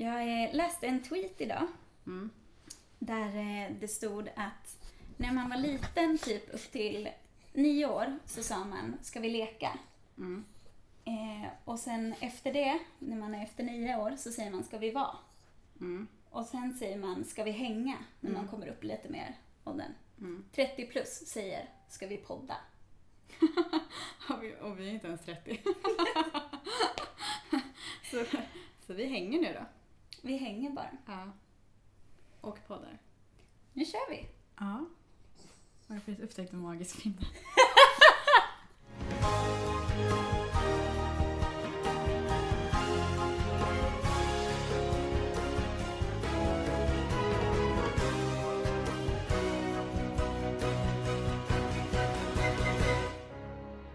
Jag eh, läste en tweet idag Mm. där eh, det stod att när man var liten, typ upp till nio år, så sa man ska vi leka? Mm. Eh, och sen efter det, när man är efter nio år, så säger man ska vi vara? Mm. Och sen säger man ska vi hänga? När man Mm. kommer upp lite mer åldern. Mm. 30 plus säger ska vi podda? Och vi- och vi är inte ens 30. så, så vi hänger nu då. Vi hänger bara. Ja. Och poddar. Nu kör vi! Ja. Har jag precis upptäckt en magisk pinne.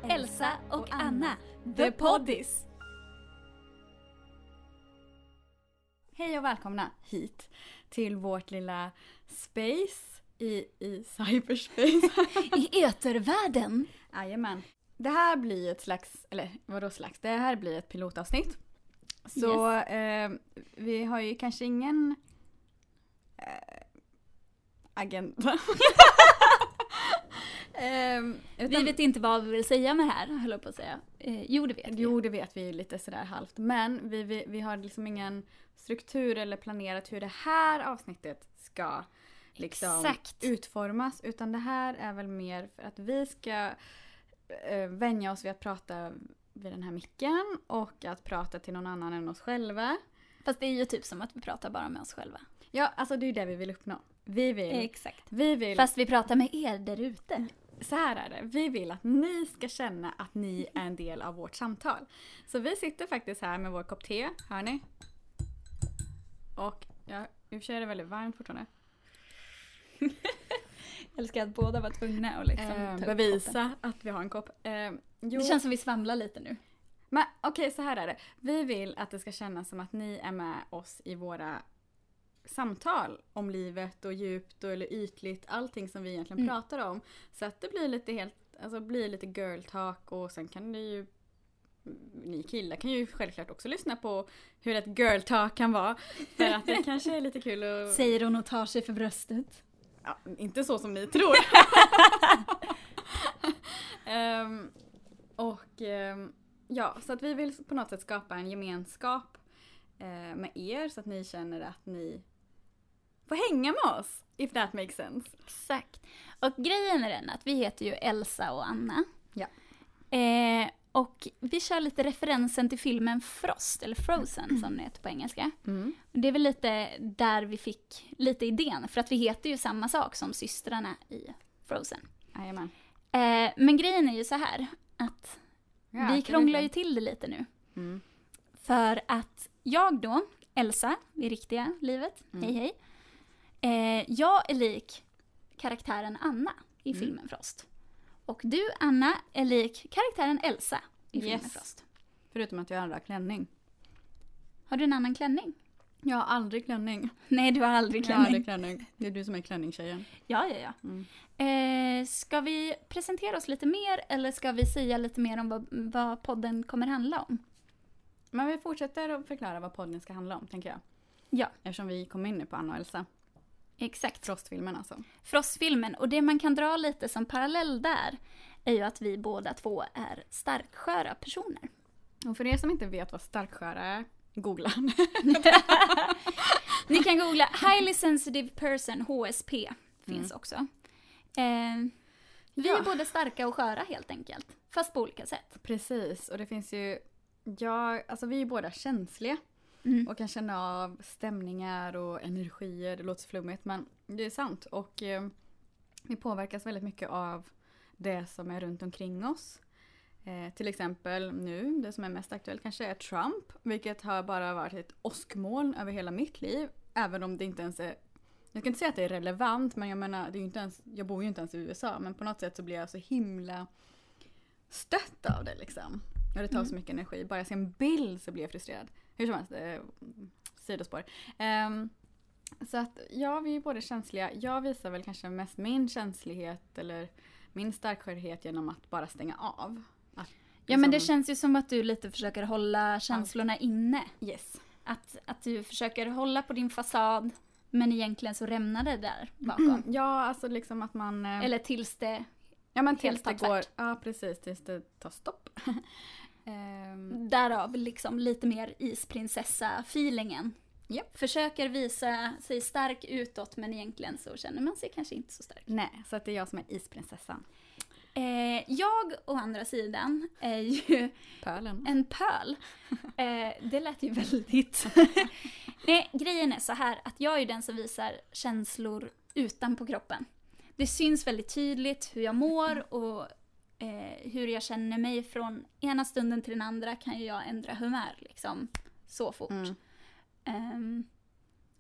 Elsa och Anna, The Poddis. Hej och välkomna hit till vårt lilla space i, i cyberspace. I etervärlden! Jajamän. Det här blir ett slags, eller vadå slags, det här blir ett pilotavsnitt. Så eh, vi har ju kanske ingen eh, agenda. Ehm, Vi vet inte vad vi vill säga med det här, höll jag på att säga. Eh, jo, det vet vi. Jo, det vet vi lite sådär halvt. Men vi, vi, vi har liksom ingen struktur eller planerat hur det här avsnittet ska liksom Exakt. utformas. Utan det här är väl mer för att vi ska eh, vänja oss vid att prata vid den här micken och att prata till någon annan än oss själva. Fast det är ju typ som att vi pratar bara med oss själva. Ja, alltså det är ju det vi vill uppnå. Vi vill, Exakt. vi vill Fast vi pratar med er där ute. så här är det. Vi vill att ni ska känna att ni är en del av vårt samtal. Så vi sitter faktiskt här med vår kopp te, hör ni? Och ja, i och för sig är det väldigt varmt fortfarande. Jag älskar att båda var tvungna att liksom Eh, ta upp bevisa att vi har en kopp. Eh, Det känns som vi svamlar lite nu. men okej så här är det. Vi vill att det ska kännas som att ni är med oss i våra samtal om livet och djupt och eller ytligt, allting som vi egentligen Mm. pratar om. Så att det blir lite helt, alltså blir lite girl talk och sen kan det ju ni killar kan ju självklart också lyssna på hur ett girl talk kan vara. För att det kanske är lite kul att... Säger hon och tar sig för bröstet. Ja, inte så som ni tror. Ehm, och ehm, ja, så att vi vill på något sätt skapa en gemenskap eh, med er så att ni känner att ni får hänga med oss. If that makes sense. Exakt. Och grejen är den att vi heter ju Elsa och Anna. Ja. Eh, och vi kör lite referensen till filmen Frost, eller Frozen som det heter på engelska. Det är väl lite där vi fick lite idén, för att vi heter ju samma sak som systrarna i Frozen. Jajamän. Eh, men grejen är ju så här att Ja, vi krånglar ju till det lite nu. Mm. För att jag då, Elsa, i riktiga livet, Mm. hej hej. Eh, jag är lik karaktären Anna i Mm. filmen Frost. Och du, Anna, är lik karaktären Elsa i filmen Yes. Frost. Förutom att jag har klänning. Har du en annan klänning? Jag har aldrig klänning. Nej, du har aldrig Jag har klänning. aldrig klänning. Det är du som är klänningstjejen. Ja, ja, ja. Mm. Eh, ska vi presentera oss lite mer eller ska vi säga lite mer om vad, vad podden kommer handla om? Men vi fortsätter att förklara vad podden ska handla om, tänker jag. Ja. Eftersom vi kom in nu på Anna och Elsa. Exakt. Frostfilmen alltså. Frostfilmen. Och det man kan dra lite som parallell där är ju att vi båda två är starksköra personer. Och för er som inte vet vad starksköra är, googla. Ni kan googla Highly Sensitive Person, HSP, finns också. Eh, vi Ja. är både starka och sköra helt enkelt. Fast på olika sätt. Precis, och det finns ju... Ja, alltså vi är båda känsliga Mm. och kan känna av stämningar och energier. Det låter så flummigt men det är sant. Och eh, vi påverkas väldigt mycket av det som är runt omkring oss. Eh, till exempel nu, det som är mest aktuellt kanske är Trump. Vilket har bara varit ett åskmoln över hela mitt liv. Även om det inte ens är jag ska inte säga att det är relevant men jag menar, det är ju inte ens, jag bor ju inte ens i USA men på något sätt så blir jag så himla stött av det liksom. Och det tar Mm. så mycket energi. Bara jag ser en bild så blir jag frustrerad. Hur som helst, eh, sidospår. Ehm, så att ja, vi är både känsliga. Jag visar väl kanske mest min känslighet eller min starkskörhet genom att bara stänga av. Att, Ja men det liksom- känns ju som att du lite försöker hålla känslorna inne. Yes. Att, att du försöker hålla på din fasad men egentligen så rämnar det där bakom. Ja, alltså liksom att man... eh, Eller tills det, ja, men tills det går... Ja, precis. Tills det tar stopp. Ehm, därav liksom lite mer isprinsessa-feelingen. Japp. Försöker visa sig stark utåt men egentligen så känner man sig kanske inte så stark. nej, så att det är jag som är isprinsessan. Eh, jag å andra sidan är ju Pölen. en pöl. Eh, det lät ju väldigt... Nej, grejen är så här att jag är den som visar känslor utanpå kroppen. Det syns väldigt tydligt hur jag mår och eh, hur jag känner mig från ena stunden till den andra kan ju jag ändra humör liksom så fort. Mm. Ehm,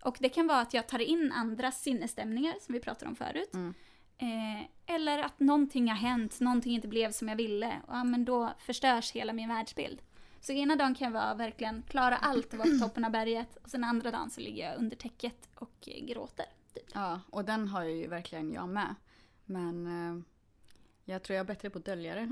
och det kan vara att jag tar in andras sinnesstämningar som vi pratade om förut. Mm. Eh, eller att någonting har hänt, någonting inte blev som jag ville. Och, ja, men då förstörs hela min världsbild. Så ena dagen kan jag vara verkligen klara allt och vara på toppen av berget. Och sen andra dagen så ligger jag under täcket och gråter. Typ. Ja, och den har ju verkligen jag med. Men eh, jag tror jag är bättre på att dölja det.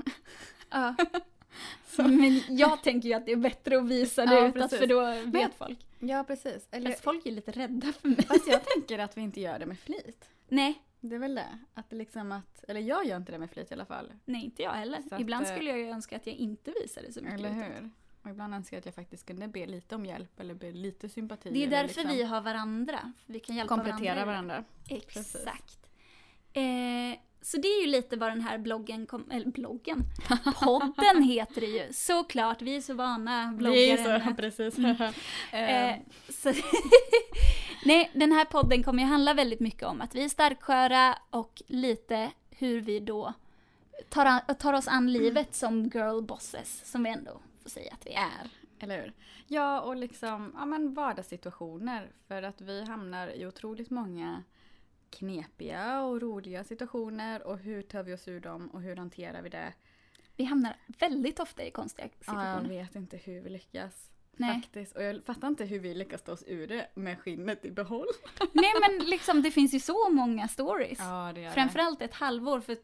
Ja. Men jag tänker ju att det är bättre att visa det Ja, utåt för då vet folk. Ja, precis. Eller, Fast folk är lite rädda för mig. fast jag tänker att vi inte gör det med flit. Nej, Det är väl det. Att det liksom att, eller jag gör inte det med flit i alla fall. nej inte jag heller. Så att, Ibland eh, skulle jag ju önska att jag inte visade så mycket Eller utåt. hur? Och ibland önskar jag att jag faktiskt kunde be lite om hjälp eller be lite sympati. Det är därför liksom vi har varandra. Vi kan hjälpa komplettera varandra. varandra. Exakt. Eh, så det är ju lite vad den här bloggen, kom, eller bloggen, podden heter det ju. Såklart, vi är så vana bloggare. precis. Eh, så Nej, den här podden kommer ju handla väldigt mycket om att vi är starksköra och lite hur vi då tar, an, tar oss an livet som girl bosses, som vi ändå får säga att vi är. Eller hur? Ja, och liksom ja, men vardagssituationer. För att vi hamnar i otroligt många knepiga och roliga situationer. Och hur tar vi oss ur dem och hur hanterar vi det? Vi hamnar väldigt ofta i konstiga Ja, jag situationer. vet inte hur vi lyckas. Nej. Faktiskt. Och jag fattar inte hur vi lyckas ta oss ur det med skinnet i behåll. Nej men liksom det finns ju så många stories. Ja, det gör Framförallt ett halvår för,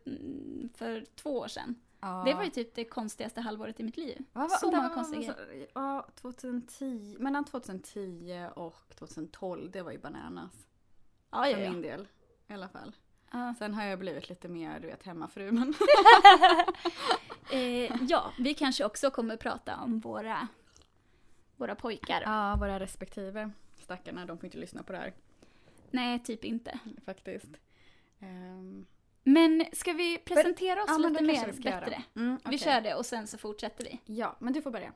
för två år sedan. Ja. Det var ju typ det konstigaste halvåret i mitt liv. Vad var- så många konstiga vad- Ja, 2010, mellan 2010 och 2012, det var ju bananas. Ja, För min del. I alla fall. Ja. Sen har jag blivit lite mer, du vet, hemmafru. Men Eh, ja, vi kanske också kommer prata om våra, våra pojkar. ja, våra respektive stackarna, de får inte lyssna på det här. Nej, typ inte. Faktiskt. Ehm, Men ska vi presentera oss ja, lite mer vi bättre? Mm, Vi okej. kör det och sen så fortsätter vi. Ja, men du får börja.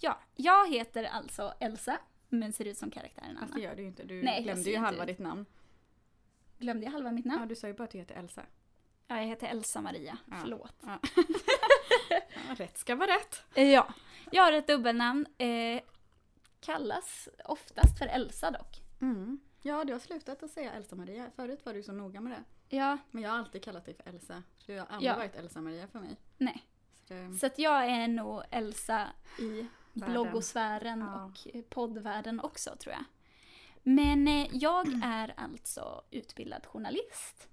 Ja, jag heter alltså Elsa, men ser ut som karaktären Fast Anna. det gör du ju inte. Du Nej, glömde ju halva ut. ditt namn. Glömde jag halva mitt Ja, namn? du sa ju bara att du heter Elsa. Ja, jag heter Elsa Maria. Ja. Förlåt. Ja. ja, rätt ska vara rätt. Eh, Ja, jag har ett dubbelnamn. Eh, kallas oftast för Elsa dock. Mm. Ja, du har slutat att säga Elsa-Maria. Förut var du så noga med det. Ja, Men jag har alltid kallat dig för Elsa. Så du har aldrig Ja. varit Elsa-Maria för mig. nej. Så det, Så att jag är nog Elsa i Världen. bloggosfären Ja. och eh, poddvärlden också tror jag. Men eh, jag är alltså utbildad journalist.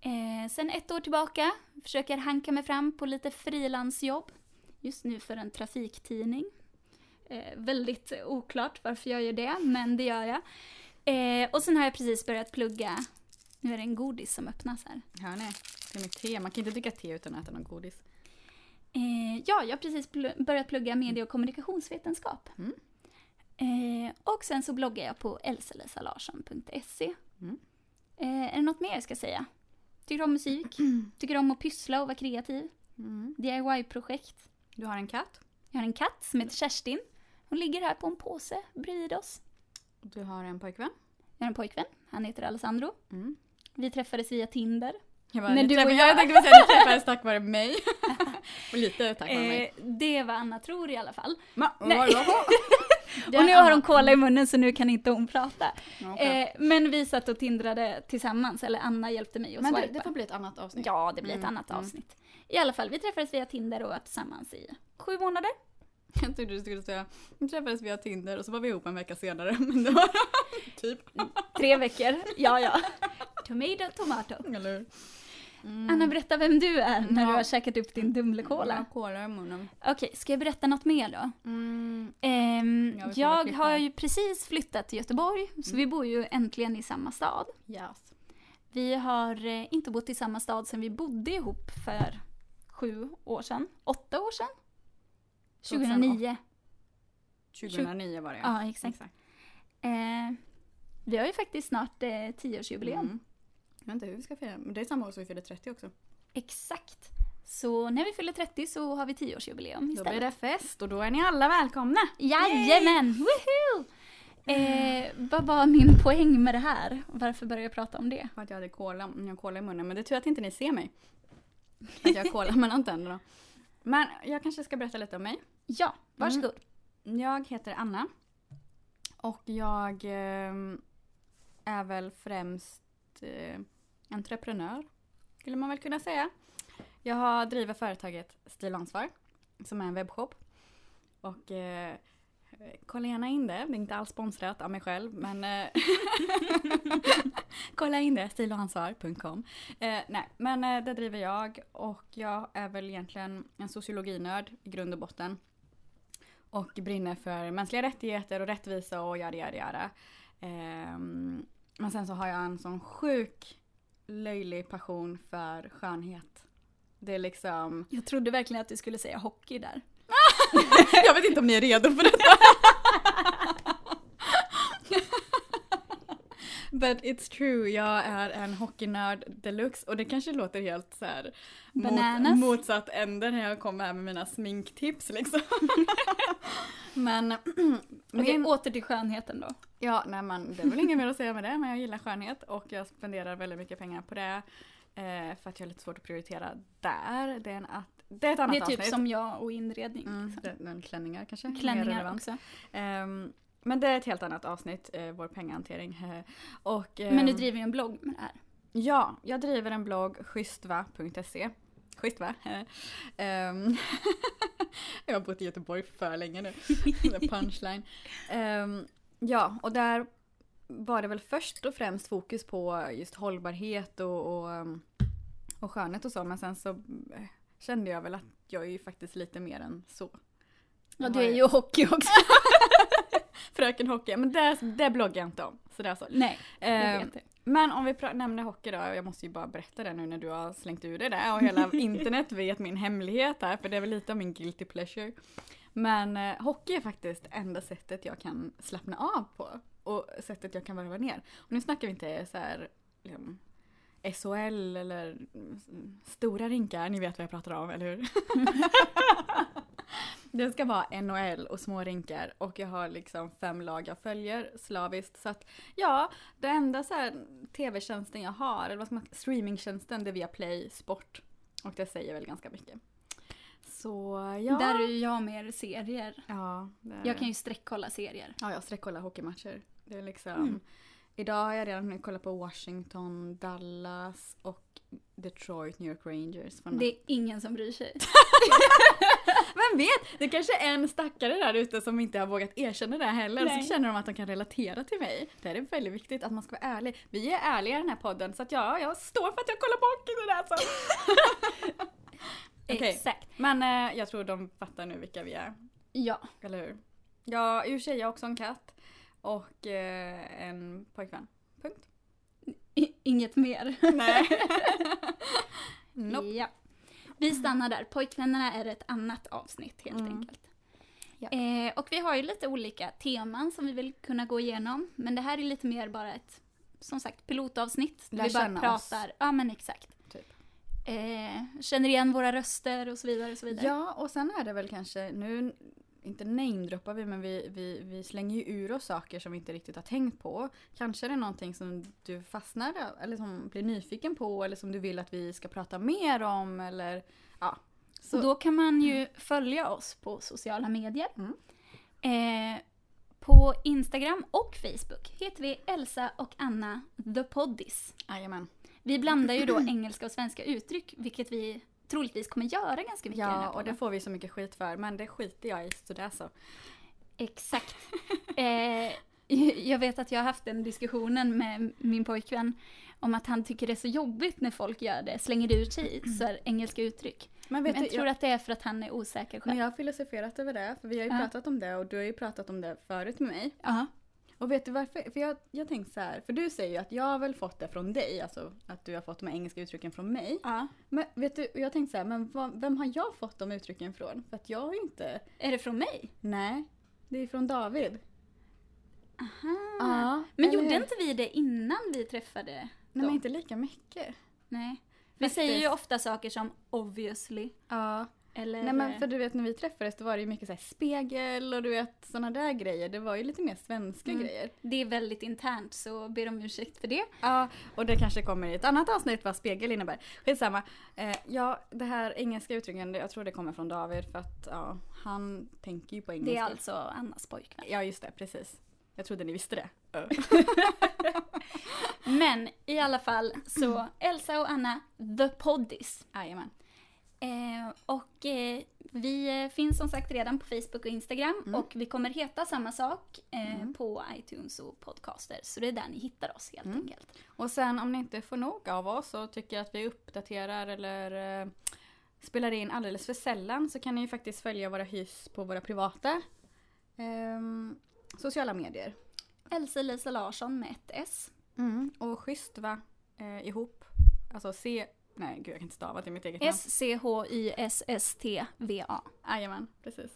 Eh, sen ett år tillbaka försöker hanka mig fram på lite frilansjobb. Just nu för en trafiktidning. Eh, väldigt oklart varför jag gör det, men det gör jag. Eh, och sen har jag precis börjat plugga. Nu är det en godis som öppnas här. hör ni? Det är mitt te. Man kan inte dricka te utan att äta någon godis. Eh, ja, jag har precis pl- börjat plugga medie och kommunikationsvetenskap. Mm. Eh, och sen så bloggar jag på elsalisalarsson.se. Mm. Eh, är det något mer jag ska säga? Tycker om musik, tycker om att pyssla och vara kreativ. Mm. DIY-projekt. Du har en katt. Jag har en katt som heter Kerstin. Hon ligger här på en påse bredvid oss. Du har en pojkvän. Jag har en pojkvän, han heter Alessandro. Mm. Vi träffades via Tinder. Jag, Men ni du och träffade- jag- jag tänkte säga att ni träffades tack vare mig. och lite tack vare mig. Eh, det var Anna tror i alla fall. Ma- nej. vad- vad- och nu har hon cola i munnen så nu kan inte hon prata. Okej. Eh, men vi satt och tindrade tillsammans, eller Anna hjälpte mig att Men det, swipa. det får bli ett annat avsnitt. Ja, det blir ett Mm, annat mm. avsnitt. I alla fall, vi träffades via Tinder och var tillsammans i sju månader. Jag trodde du skulle säga, vi träffades via Tinder och så var vi ihop en vecka senare. Men det var typ. Tre veckor, ja ja. Tomato, tomato. Eller hur? Anna, berätta vem du är när Ja. du har käkat upp din Jag Dumlekola. munnen. Okej, ska jag berätta något mer då? Mm. Ja, får jag väl har ju precis flyttat till Göteborg, så vi bor ju äntligen i samma stad. Yes. Vi har eh, inte bott i samma stad sedan vi bodde ihop för sju år sedan. Åtta år sedan? 2009. 2009 var det Ja, exakt. Eh, vi har ju faktiskt snart eh, tioårsjubileum. Mm. Jag vet inte hur vi ska fira, men det är samma år som vi fyller 30 också. Exakt. Så när vi fyller 30 så har vi tioårsjubileum Då istället. blir det fest och då är ni alla välkomna! Jajamän! Woohoo! Eh, vad var min poäng med det här? Varför började jag prata om det? För att jag hade cola, jag cola i munnen, men det är tur att inte ni ser mig. Att jag har cola mellan tänderna. Men jag kanske ska berätta lite om mig. Ja, varsågod. Jag heter Anna. Och jag eh, är väl främst eh, entreprenör, skulle man väl kunna säga. Jag har driver företaget Stil Ansvar, som är en webbshop. Och eh, kolla gärna in det, det är inte alls sponsrat av mig själv, men eh, kolla in det, stilansvar.com. Eh, nej, men eh, det driver jag och jag är väl egentligen en sociologinörd i grund och botten. Och brinner för mänskliga rättigheter och rättvisa och yada yada yada. Ehm, men sen så har jag en sån sjuk löjlig passion för skönhet. Det är liksom... Jag trodde verkligen att du skulle säga hockey där. jag vet inte om ni är redo för detta. But it's true, jag är en hockeynörd deluxe och det kanske låter helt så här Bananas. Mot, motsatt ände när jag kommer här med mina sminktips liksom. men Okej, min, åter till skönheten då. ja, nej men det är väl inget mer att säga med det men jag gillar skönhet och jag spenderar väldigt mycket pengar på det. Eh, för att jag har lite svårt att prioritera där. Det är, en att, det är ett annat Det är typ avsnitt. som jag och inredning. Mm, liksom. det- men klänningar kanske? Klänningar också. Ehm, men det är ett helt annat avsnitt, eh, vår pengahantering. och, Men du ehm, driver ju en blogg med det här. Ja, jag driver en blogg, schysstva.se. Schysst va? Ehm, jag har bott i Göteborg för länge nu. Punchline. Ehm, ja, och där var det väl först och främst fokus på just hållbarhet och, och, och skönhet och så. Men sen så eh, kände jag väl att jag är ju faktiskt lite mer än så. Ja, du är ju hockey också. Fröken Hockey, men det, det bloggar jag inte om. Så det är så. Nej, jag Ehm, vet det. men om vi nämner hockey då, jag måste ju bara berätta det nu när du har slängt ur det där och hela internet vet min hemlighet här för det är väl lite av min guilty pleasure. Men eh, hockey är faktiskt enda sättet jag kan slappna av på och sättet jag kan varva ner. Och nu snackar vi inte så här liksom, SHL eller mm, stora rinkar, ni vet vad jag pratar om, eller hur? Det ska vara NHL och små rinkar och jag har liksom fem lag jag följer slaviskt. Så att ja, det enda så tv-tjänsten jag har, eller vad ska man streamingtjänsten, det är via Play Sport. Och det säger väl ganska mycket. Så ja. Där är ju jag mer serier. ja, Jag kan ju streckkolla serier. Ja, jag sträckkollar hockeymatcher. Det är liksom... Mm. Idag har jag redan hunnit kolla på Washington, Dallas och Detroit New York Rangers. Det är ingen som bryr sig. Vem vet? Det kanske är en stackare där ute som inte har vågat erkänna det heller. Nej. Så känner de att de kan relatera till mig. Det här är väldigt viktigt att man ska vara ärlig. Vi är ärliga i den här podden så att ja, jag står för att jag kollar på hockey det där så. Okej. Exakt. Men eh, jag tror de fattar nu vilka vi är. Ja. Eller hur? Ja, i och för sig jag har också en katt. Och eh, en pojkvän. Punkt. I- Inget mer. Nej. nope. Ja. Vi stannar där. Pojkvännerna är ett annat avsnitt helt Mm. enkelt. Ja. Eh, och vi har ju lite olika teman som vi vill kunna gå igenom. Men det här är lite mer bara ett, som sagt, pilotavsnitt. där Lär vi bara känna oss. pratar. Ja men exakt. Typ. Eh, känner igen våra röster och så vidare och så vidare. Ja, och sen är det väl kanske, nu inte namedroppar vi men vi, vi, vi slänger ju ur oss saker som vi inte riktigt har tänkt på. Kanske är det någonting som du fastnar eller som blir nyfiken på eller som du vill att vi ska prata mer om eller ja. Så, då kan man ju följa oss på sociala medier. Mm. Eh, på Instagram och Facebook heter vi Elsa och Anna the Poddis. jajamän. Vi blandar ju då engelska och svenska uttryck, vilket vi troligtvis kommer göra ganska mycket Ja, och det får vi så mycket skit för men det skiter jag i så det är så. Exakt. Eh, Jag vet att jag har haft den diskussionen med min pojkvän om att han tycker det är så jobbigt när folk gör det, slänger ut sig så engelska uttryck. Men Men vet jag du, tror jag, att det är för att han är osäker men själv. jag har filosoferat över det, för vi har ju Ja. pratat om det och du har ju pratat om det förut med mig. Ja. Och vet du varför? För jag, jag tänkte så här, för du säger ju att jag har väl fått det från dig, alltså att du har fått de här engelska uttrycken från mig. ja. Men vet du, jag tänkte så här, men vad, vem har jag fått de uttrycken från? För att jag har ju inte, Är det från mig? nej, det är från David. Aha. Ja, Men gjorde hur? inte vi det innan vi träffade Nej dem? men inte lika mycket. Nej. Vi Faktiskt. säger ju ofta saker som obviously. Ja. Eller... Nej men för du vet när vi träffades då var det ju mycket så här spegel och du vet sådana där grejer. Det var ju lite mer svenska Mm. grejer. Det är väldigt internt så ber om ursäkt för det. Ja, och det kanske kommer i ett annat avsnitt vad spegel innebär. Skitsamma. Eh, ja, det här engelska uttrycken, jag tror det kommer från David för att ja, han tänker ju på engelska. Det är alltså Annas pojkvän. Ja, just det, precis. Jag trodde ni visste det. Men i alla fall så Elsa och Anna, The Poddis. Jajamän. Eh, och eh, vi eh, finns som sagt redan på Facebook och Instagram Mm. och vi kommer heta samma sak eh, Mm. på iTunes och podcaster. Så det är där ni hittar oss helt Mm. enkelt. Och sen om ni inte får nog av oss och tycker att vi uppdaterar eller eh, spelar in alldeles för sällan så kan ni ju faktiskt följa våra hys på våra privata ehm, sociala medier. Elsa Lisa Larsson med ett S. Mm. Och schysst va? Eh, ihop. Alltså C... Nej gud jag kan inte stava till mitt eget namn. S-C-H-Y-S-S-T-V-A. Jajamän, precis.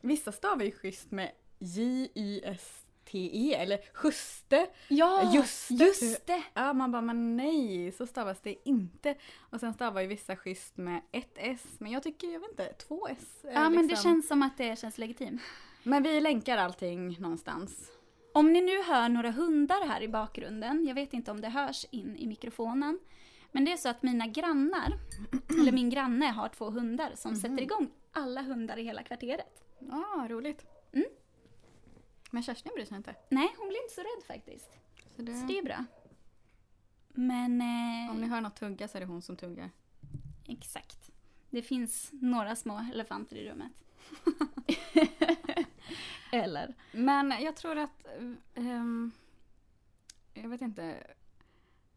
Vissa stavar ju schysst med J-Y-S-T-E eller juste. Ja, Just det. just det! Ja, man bara men nej, så stavas det inte. Och sen stavar ju vissa schysst med ett S, men jag tycker, jag vet inte, två S. Ja, men det liksom- känns som att det känns legitimt. Men vi länkar allting någonstans. Om ni nu hör några hundar här i bakgrunden, jag vet inte om det hörs in i mikrofonen, men det är så att mina grannar, eller min granne har två hundar som Mhm. sätter igång alla hundar i hela kvarteret. Ja, ah, roligt. Mm. Men Kerstin bryr sig inte. Nej, hon blir inte så rädd faktiskt. Så det, Så det är bra. Men... Eh, Om ni hör något tugga så är det hon som tuggar. Exakt. Det finns några små elefanter i rummet. eller? Men jag tror att... ehm, jag vet inte.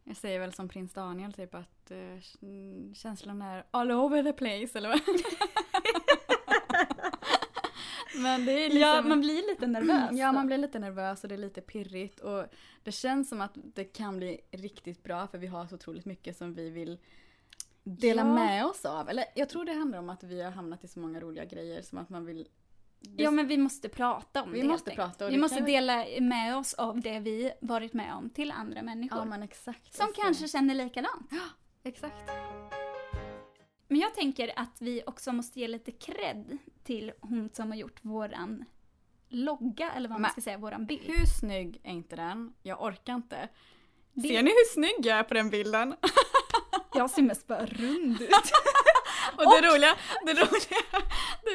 Jag säger väl som prins Daniel typ att uh, känslan är all over the place eller vad? Men det är liksom... Ja, man blir lite nervös. Ja, man blir lite nervös och det är lite pirrigt och det känns som att det kan bli riktigt bra för vi har så otroligt mycket som vi vill dela Ja. med oss av. Eller jag tror det handlar om att vi har hamnat i så många roliga grejer som att man vill... Ja, men vi måste prata om Vi det. måste prata och Vi måste vi- dela med oss av det vi varit med om till andra människor. Ja men exakt. som Alltså, kanske känner likadant. Exakt. Men jag tänker att vi också måste ge lite cred till hon som har gjort våran logga, eller vad man Men- ska säga, våran bild. Hur snygg är inte den? Jag orkar inte. Det- Ser ni hur snygg jag är på den bilden? Jag ser mest bara rund ut. Och det roliga, det, roliga,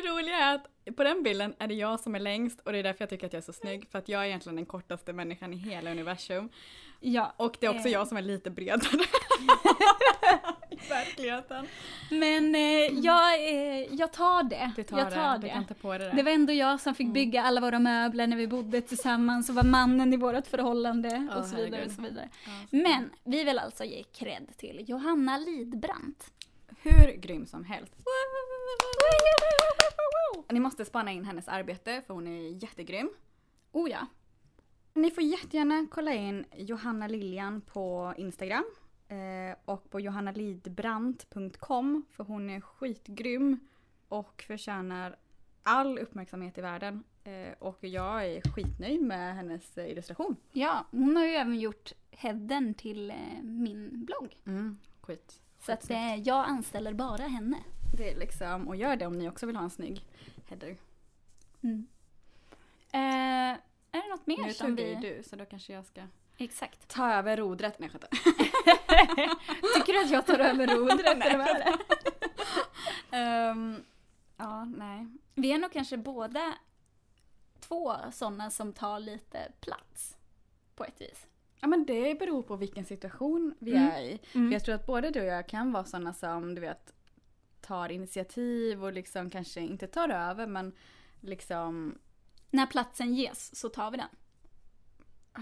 det roliga är att på den bilden är det jag som är längst och det är därför jag tycker att jag är så snygg. För att jag är egentligen den kortaste människan i hela universum. ja, Och det är också Eh. jag som är lite bredare. I verkligheten. men eh, jag, eh, jag tar det. Du tar jag tar det, du det. kan ta på det. Det var ändå jag som fick Mm. bygga alla våra möbler när vi bodde tillsammans och var mannen i vårt förhållande Ja, och så vidare. Och så vidare. Ja, så- Men vi vill alltså ge cred till Johanna Lidbrant. Hur grym som helst. Ni måste spana in hennes arbete för hon är jättegrym. Oh ja. Ni får jättegärna kolla in Johanna Liljan på Instagram. Eh, och på johannalidbrant.com för hon är skitgrym och förtjänar all uppmärksamhet i världen. Eh, och jag är skitnöjd med hennes eh, illustration. Ja, hon har ju även gjort headen till eh, min blogg. Mm, skit. Så att eh, jag anställer bara henne. Det är liksom, och gör det om ni också vill ha en snygg header. Mm. Eh, är det något mer Nu som vi... ju du så då kanske jag ska Exakt. ta över rodret. Nej, jag. Tycker du att jag tar över rodret är det? Ehm, ja, nej. Vi är nog kanske båda två sådana som tar lite plats. På ett vis. Ja men det beror på vilken situation vi Mm. är i. För jag tror att både du och jag kan vara sådana som du vet tar initiativ och liksom kanske inte tar över men liksom När platsen ges så tar vi den.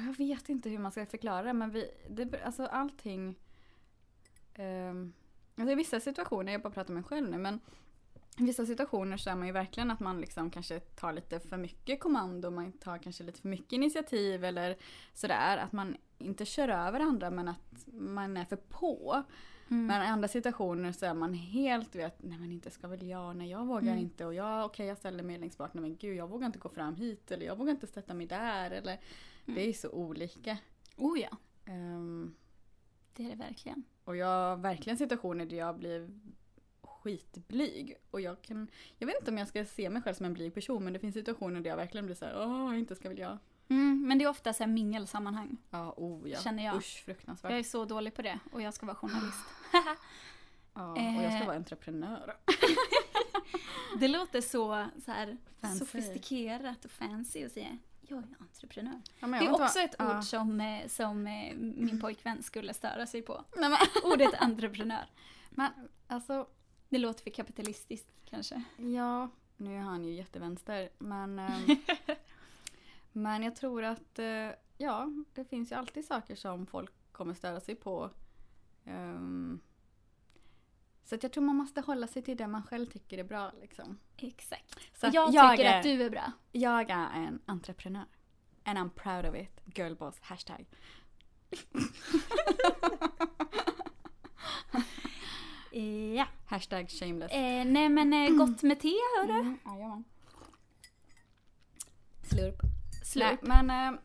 Jag vet inte hur man ska förklara det men vi, det, alltså allting... Um, alltså I vissa situationer, jag bara pratar med mig själv nu men i vissa situationer så är man ju verkligen att man liksom kanske tar lite för mycket kommando, man tar kanske lite för mycket initiativ eller sådär. Att man inte kör över andra men att man är för på. Mm. Men i andra situationer så är man helt vet, nej men inte ska väl jag, nej jag vågar mm. inte och jag, okej okay, jag ställer mig längst bak, nej men gud jag vågar inte gå fram hit eller jag vågar inte sätta mig där eller mm. det är så olika. Oh ja. Um, det är det verkligen. Och jag har verkligen situationer där jag blir skitblyg. Och jag kan, jag vet inte om jag ska se mig själv som en blyg person men det finns situationer där jag verkligen blir såhär, åh inte ska väl jag. Mm, men det är ofta så här mingelsammanhang. Ja, oh ja. Känner jag. Usch, fruktansvärt. Jag är så dålig på det och jag ska vara journalist. ja, och jag ska vara entreprenör. det låter så, så här, sofistikerat och fancy att säga jag är entreprenör. Ja, det är också ett ja. ord som, eh, som eh, min pojkvän skulle störa sig på. Nej, men. Ordet entreprenör. Men alltså, det låter för kapitalistiskt kanske. Ja, nu är han ju jättevänster men ehm, Men jag tror att eh, ja, det finns ju alltid saker som folk kommer störa sig på. Um, så att jag tror man måste hålla sig till det man själv tycker är bra liksom. Exakt. Så jag, jag tycker är, att du är bra. Jag är en entreprenör. And I'm proud of it. Girlboss, hashtag. ja. Hashtag shameless. Eh, nej men eh, gott med te hörru. Mm, jajamän. Slurp. Slurp. Nej, men eh,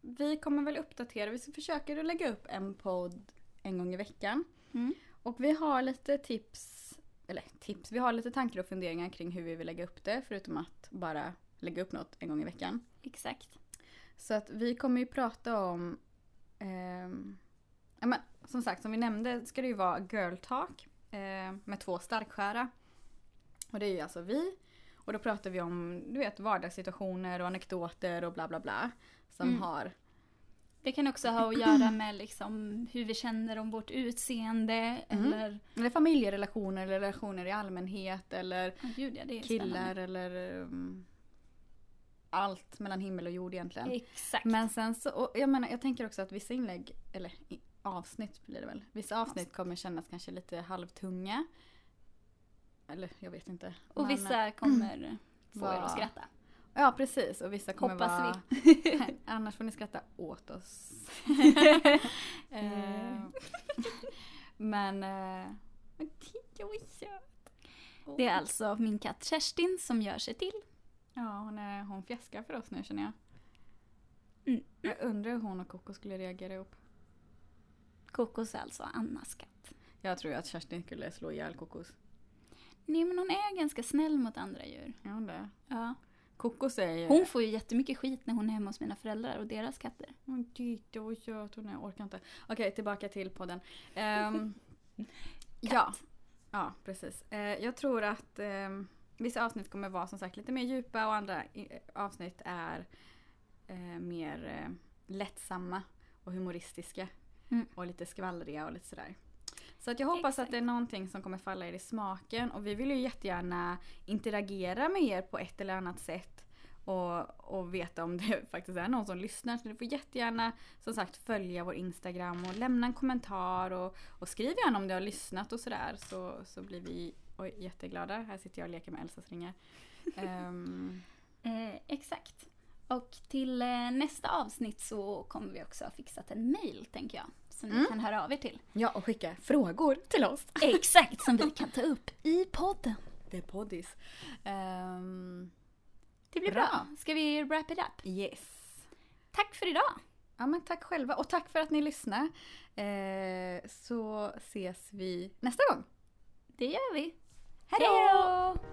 vi kommer väl uppdatera, vi försöker lägga upp en podd en gång i veckan. Mm. Och vi har lite tips, eller tips, vi har lite tankar och funderingar kring hur vi vill lägga upp det förutom att bara lägga upp något en gång i veckan. Exakt. Så att vi kommer ju prata om eh, men, som sagt, som vi nämnde ska det ju vara girl talk eh, med två starkskära. Och det är ju alltså vi. Och då pratar vi om du vet, vardagssituationer och anekdoter och bla bla bla. Som mm. har det kan också ha att göra med liksom hur vi känner om vårt utseende mm. eller... Eller familjerelationer eller relationer i allmänhet eller oh, Gud, ja, killar spännande. eller um, allt mellan himmel och jord egentligen. Exakt. Men sen så, och jag menar jag tänker också att vissa inlägg, eller avsnitt blir det väl. Vissa avsnitt kommer kännas kanske lite halvtunga. Eller jag vet inte. Och men, vissa kommer mm, få er att skratta. Ja precis och vissa kommer Hoppas vara... vi. annars får ni skratta åt oss. Eh, men... Eh, det är alltså min katt Kerstin som gör sig till. Ja, hon, är, hon fjäskar för oss nu känner jag. Mm. Jag undrar hur hon och Coco skulle reagera ihop. Kokos är alltså Annas katt. Jag tror att Kerstin skulle slå ihjäl Kokos. Nej men hon är ganska snäll mot andra djur. Är hon det? Ja. Kokos är ju... Hon får ju jättemycket skit när hon är hemma hos mina föräldrar och deras katter. Hon titta vad söt hon är, jag orkar inte. Okej, tillbaka till podden. Um, ja. ja, precis. Uh, jag tror att um, vissa avsnitt kommer vara som sagt lite mer djupa och andra avsnitt är uh, mer uh, lättsamma och humoristiska. Mm. Och lite skvallriga och lite sådär. Så att jag hoppas Exakt. att det är någonting som kommer falla er i smaken och vi vill ju jättegärna interagera med er på ett eller annat sätt. Och, och veta om det faktiskt är någon som lyssnar. Så du får jättegärna som sagt följa vår Instagram och lämna en kommentar och, och skriv gärna om du har lyssnat och sådär så, så blir vi oj, jätteglada. Här sitter jag och leker med Elsas ringar. um. eh, exakt. Och till eh, nästa avsnitt så kommer vi också ha fixat en mail tänker jag. Som mm. ni kan höra av er till. Ja, och skicka frågor till oss. Exakt, som vi kan ta upp i podden. Det är poddis. Um, det blir bra. bra. Ska vi wrap it up? Yes. Tack för idag. Ja men tack själva och tack för att ni lyssnar. Eh, så ses vi nästa gång. Det gör vi. Hej då!